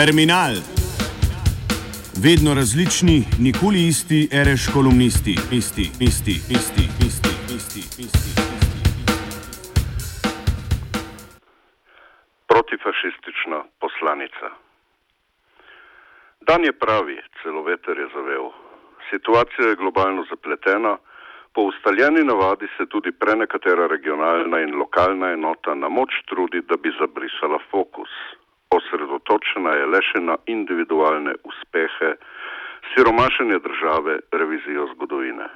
Terminal. Vedno različni, nikoli isti, reš kolumnisti, isti, isti, isti, isti, isti, isti. Protifašistična poslanica. Dan je pravi, celo veter je zavel. Situacija je globalno zapletena, po ustaljeni navadi se tudi prenekatera regionalna in lokalna enota na moč trudi, da bi zabrisala fokus osredotočena je le še na individualne uspehe, siromašenje države, revizijo zgodovine.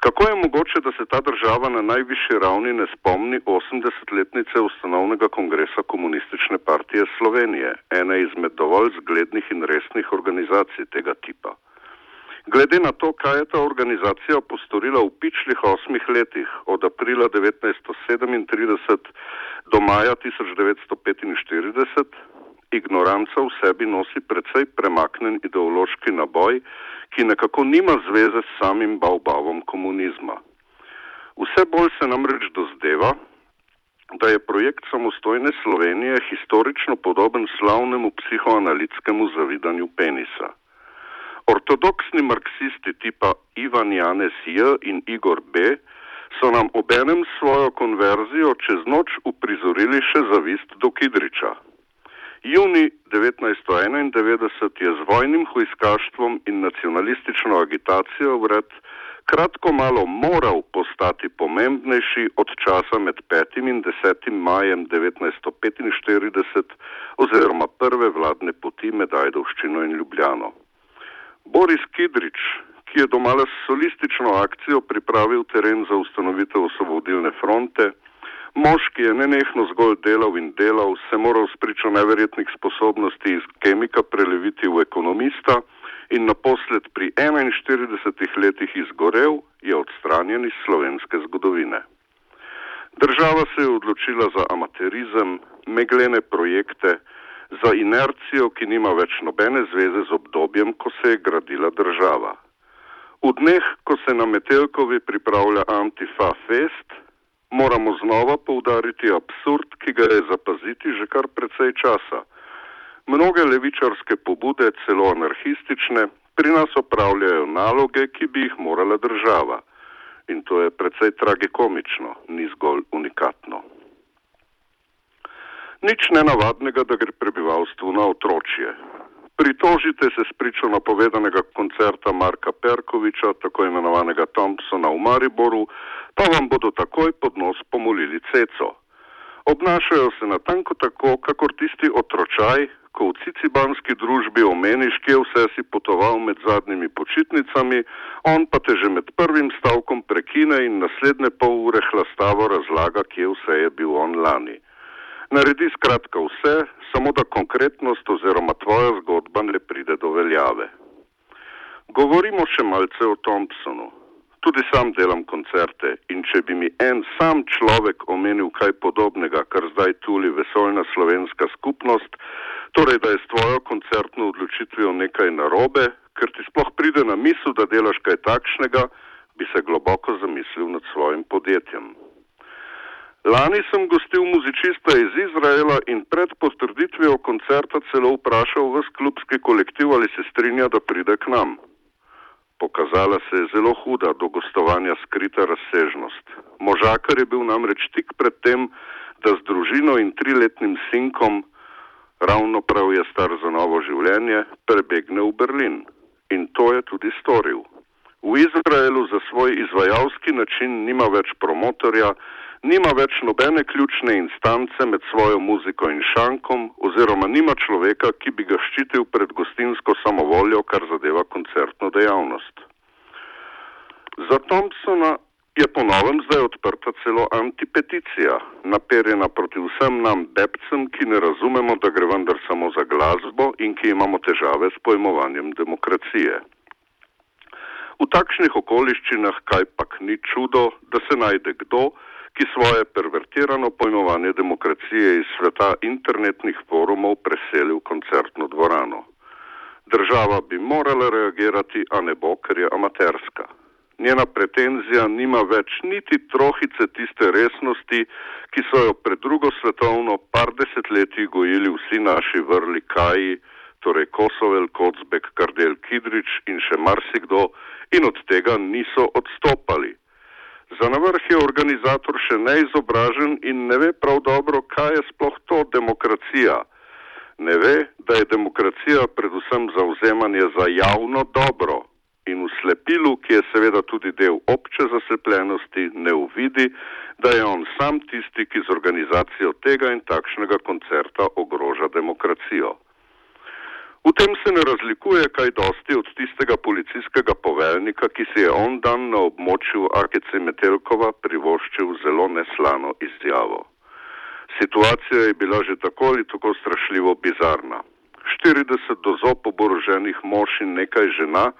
Kako je mogoče, da se ta država na najvišji ravni ne spomni 80-letnice ustanovnega kongresa komunistične partije Slovenije, ene izmed dovolj zglednih in resnih organizacij tega tipa? Glede na to, kaj je ta organizacija postorila v pičlih osmih letih, od aprila 1937 do maja 1945, ignoranca v sebi nosi precej premaknen ideološki naboj, ki nekako nima zveze s samim bavbavom komunizma. Vse bolj se namreč dozdeva, da je projekt samostojne Slovenije historično podoben slavnemu psihoanalitskemu zavidanju penisa. Ortodoksni marksisti tipa Ivan Janez J. in Igor B. so nam obenem svojo konverzijo čez noč uprizorili še zavist do Kidriča. Juni 1991 je z vojnim hujskaštvom in nacionalistično agitacijo vred kratko malo moral postati pomembnejši od časa med 5. in 10. majem 1945 oziroma prve vladne poti med Ajdovščino in Ljubljano. Boris Kidrič, ki je domala s solistično akcijo pripravil teren za ustanovitev osvobodilne fronte, mož, ki je nenehno zgolj delal in delal, se moral spričo neverjetnih sposobnosti iz kemika preleviti v ekonomista in naposled pri 41 letih izgorel, je odstranjen iz slovenske zgodovine. Država se je odločila za amaterizem, meglene projekte, za inercijo, ki nima več nobene zveze z obdobjem, ko se je gradila država. V dneh, ko se na Metelkovi pripravlja Antifa Fest, moramo znova poudariti absurd, ki ga je zapaziti že kar precej časa. Mnoge levičarske pobude, celo anarhistične, pri nas opravljajo naloge, ki bi jih morala država. In to je precej tragikomično, ni zgolj unikatno. Nič nenavadnega, da gre prebivalstvu na otročje. Pritožite se s pričo napovedanega koncerta Marka Perkoviča, tako imenovanega Thompsona v Mariboru, pa vam bodo takoj pod nos pomolili ceco. Obnašajo se natanko tako, kakor tisti otročaj, ko v cicibanski družbi omeniš, kje vse si potoval med zadnjimi počitnicami, on pa te že med prvim stavkom prekine in naslednje pol ure hlastavo razlaga, kje vse je bil on lani. Naredi skratka vse, samo da konkretnost oziroma tvoja zgodba ne pride do veljave. Govorimo še malce o Thompsonu. Tudi sam delam koncerte in če bi mi en sam človek omenil kaj podobnega, kar zdaj tuli vesoljna slovenska skupnost, torej da je s tvojo koncertno odločitvijo nekaj narobe, ker ti sploh pride na misel, da delaš kaj takšnega, bi se globoko zamislil nad svojim podjetjem. Lani sem gostil muzičista iz Izraela in pred potrditvijo koncerta celo vprašal v klubski kolektiv, ali se strinja, da pride k nam. Pokazala se je zelo huda do gostovanja skrita razsežnost. Možakar je bil namreč tik pred tem, da z družino in triletnim sinkom, ravno prav je star za novo življenje, prebegne v Berlin. In to je tudi storil. V Izraelu za svoj izvajalski način nima več promotorja, nima več nobene ključne instance med svojo muziko in šankom, oziroma nima človeka, ki bi ga ščitil pred gostinsko samovoljo, kar zadeva koncertno dejavnost. Za Thompsona je po novem zdaj odprta celo antipeticija, naperjena proti vsem nam bebcem, ki ne razumemo, da gre vendar samo za glasbo in ki imamo težave s pojmovanjem demokracije. V takšnih okoliščinah kaj pak ni čudo, da se najde kdo, ki svoje pervertirano pojmovanje demokracije iz sveta internetnih forumov preseli v koncertno dvorano. Država bi morala reagirati, a ne bo, ker je amaterska. Njena pretenzija nima več niti trohice tiste resnosti, ki so jo pred drugo svetovno par desetletij gojili vsi naši vrli kaji, torej Kosovel, Kocbek, Kardel Kidrič in še marsikdo in od tega niso odstopali. Za navrh je organizator še neizobražen in ne ve prav dobro, kaj je sploh to demokracija. Ne ve, da je demokracija predvsem zauzemanje za javno dobro in v slepilu, ki je seveda tudi del obče zaslepljenosti, ne uvidi, da je on sam tisti, ki z organizacijo tega in takšnega koncerta ogroža demokracijo. V tem se ne razlikuje kaj dosti od tistega policijskega poveljnika, ki si je on dan na območju AKC Metelkova privoščil zelo neslano izjavo. Situacija je bila že tako ali tako strašljivo bizarna. 40 do zob oboroženih mož in nekaj žena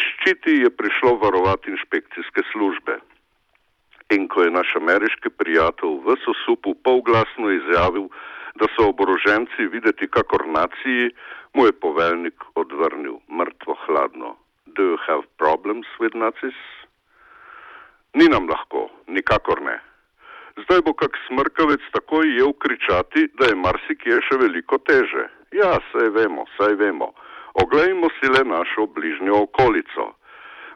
ščiti je prišlo varovati inšpekcijske službe. In ko je naš ameriški prijatelj v sosupu polglasno izjavil, da so oboroženci videti kakor naciji, mu je poveljnik odvrnil mrtvo hladno. Do you have problems with Nazis? Ni nam lahko, nikakor ne. Zdaj bo kak smrkavec takoj jev kričati, da je marsikje še veliko teže. Ja, saj vemo, saj vemo. Oglejmo si le našo bližnjo okolico.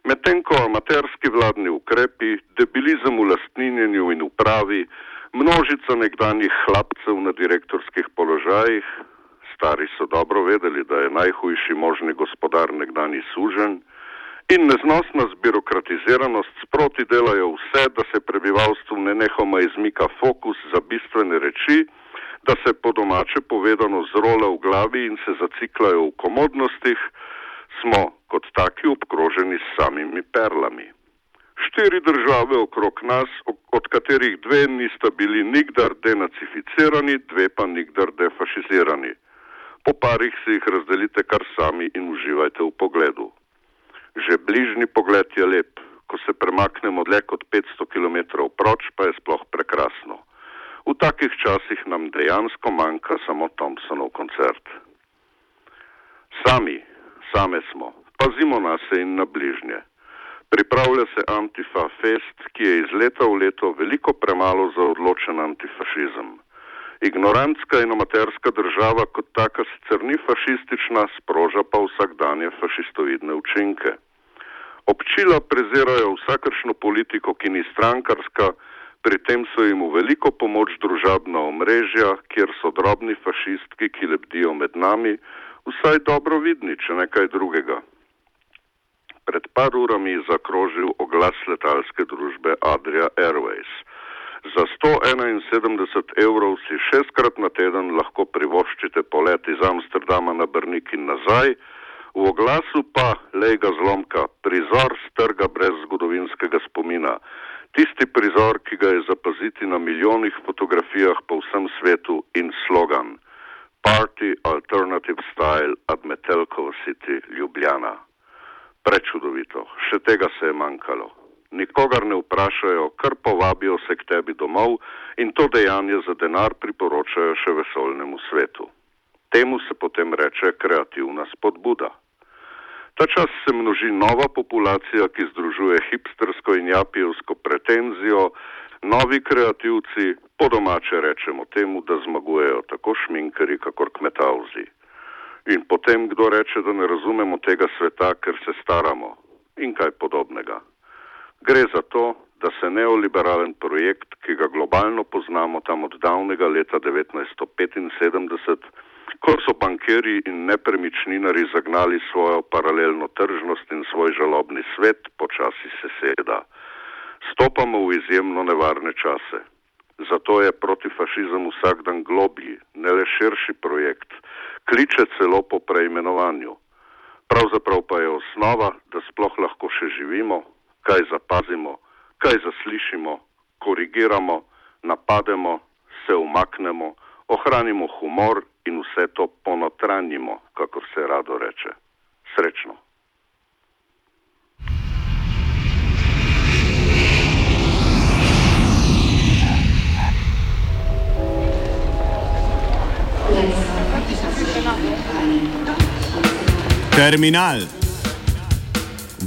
Medtem ko amaterski vladni ukrepi, debilizem v lastninjenju in upravi, množica nekdanjih hlapcev na direktorskih položajih, stari so dobro vedeli, da je najhujši možni gospodar nekdani sužen, in neznosna zbirokratiziranost sproti delajo vse, da se prebivalstvu nenehoma izmika fokus za bistvene reči, da se po domače povedano zrole v glavi in se zaciklajo v komodnostih, smo kot taki obkroženi s samimi perlami. Štiri države okrog nas, od katerih dve nista bili nikdar denacificirani, dve pa nikdar defašizirani. Po parih si jih razdelite kar sami in uživajte v pogledu. Že bližnji pogled je lep, ko se premaknemo dlje kot 500 km proč, pa je sploh prekrasno. V takih časih nam dejansko manjka samo Thompsonov koncert. Sami, same smo, pazimo na se in na bližnje. Pripravlja se Antifa Fest, ki je iz leta v leto veliko premalo za odločen antifašizem. Ignorantska in amaterska država kot taka sicer ni fašistična, sproža pa vsakdanje fašistoidne učinke. Občila prezirajo vsakršno politiko, ki ni strankarska, pri tem so jim v veliko pomoč družabna omrežja, kjer so drobni fašistki, ki lebdijo med nami, vsaj dobro vidni, če nekaj drugega. Pred par urami je zakrožil oglas letalske družbe Adria Airways. Za 171 evrov si šestkrat na teden lahko privoščite polet iz Amsterdama na Brnik in nazaj, v oglasu pa, lej ga zlomka, prizor strga brez zgodovinskega spomina. Tisti prizor, ki ga je zapaziti na milijonih fotografijah po vsem svetu in slogan Party Alternative Style at Metelkovo City Ljubljana. Prečudovito, še tega se je manjkalo nikogar ne vprašajo, kar povabijo se k tebi domov in to dejanje za denar priporočajo še vesoljnemu svetu. Temu se potem reče kreativna spodbuda. Ta čas se množi nova populacija, ki združuje hipstersko in japijevsko pretenzijo, novi kreativci, po domače rečemo temu, da zmagujejo tako šminkari, kakor kmetavzi. In potem kdo reče, da ne razumemo tega sveta, ker se staramo in kaj podobnega. Gre za to, da se neoliberalen projekt, ki ga globalno poznamo tam od davnega leta 1975, ko so bankeri in nepremičninari zagnali svojo paralelno tržnost in svoj žalobni svet, počasi se seda. Stopamo v izjemno nevarne čase. Zato je protifašizem vsak dan globji, ne le širši projekt, kliče celo po preimenovanju. Pravzaprav pa je osnova, da sploh lahko še živimo, kaj zapazimo, kaj zaslišimo, korigiramo, napademo, se umaknemo, ohranimo humor in vse to ponotranjimo, kako se rado reče. Srečno. Terminal.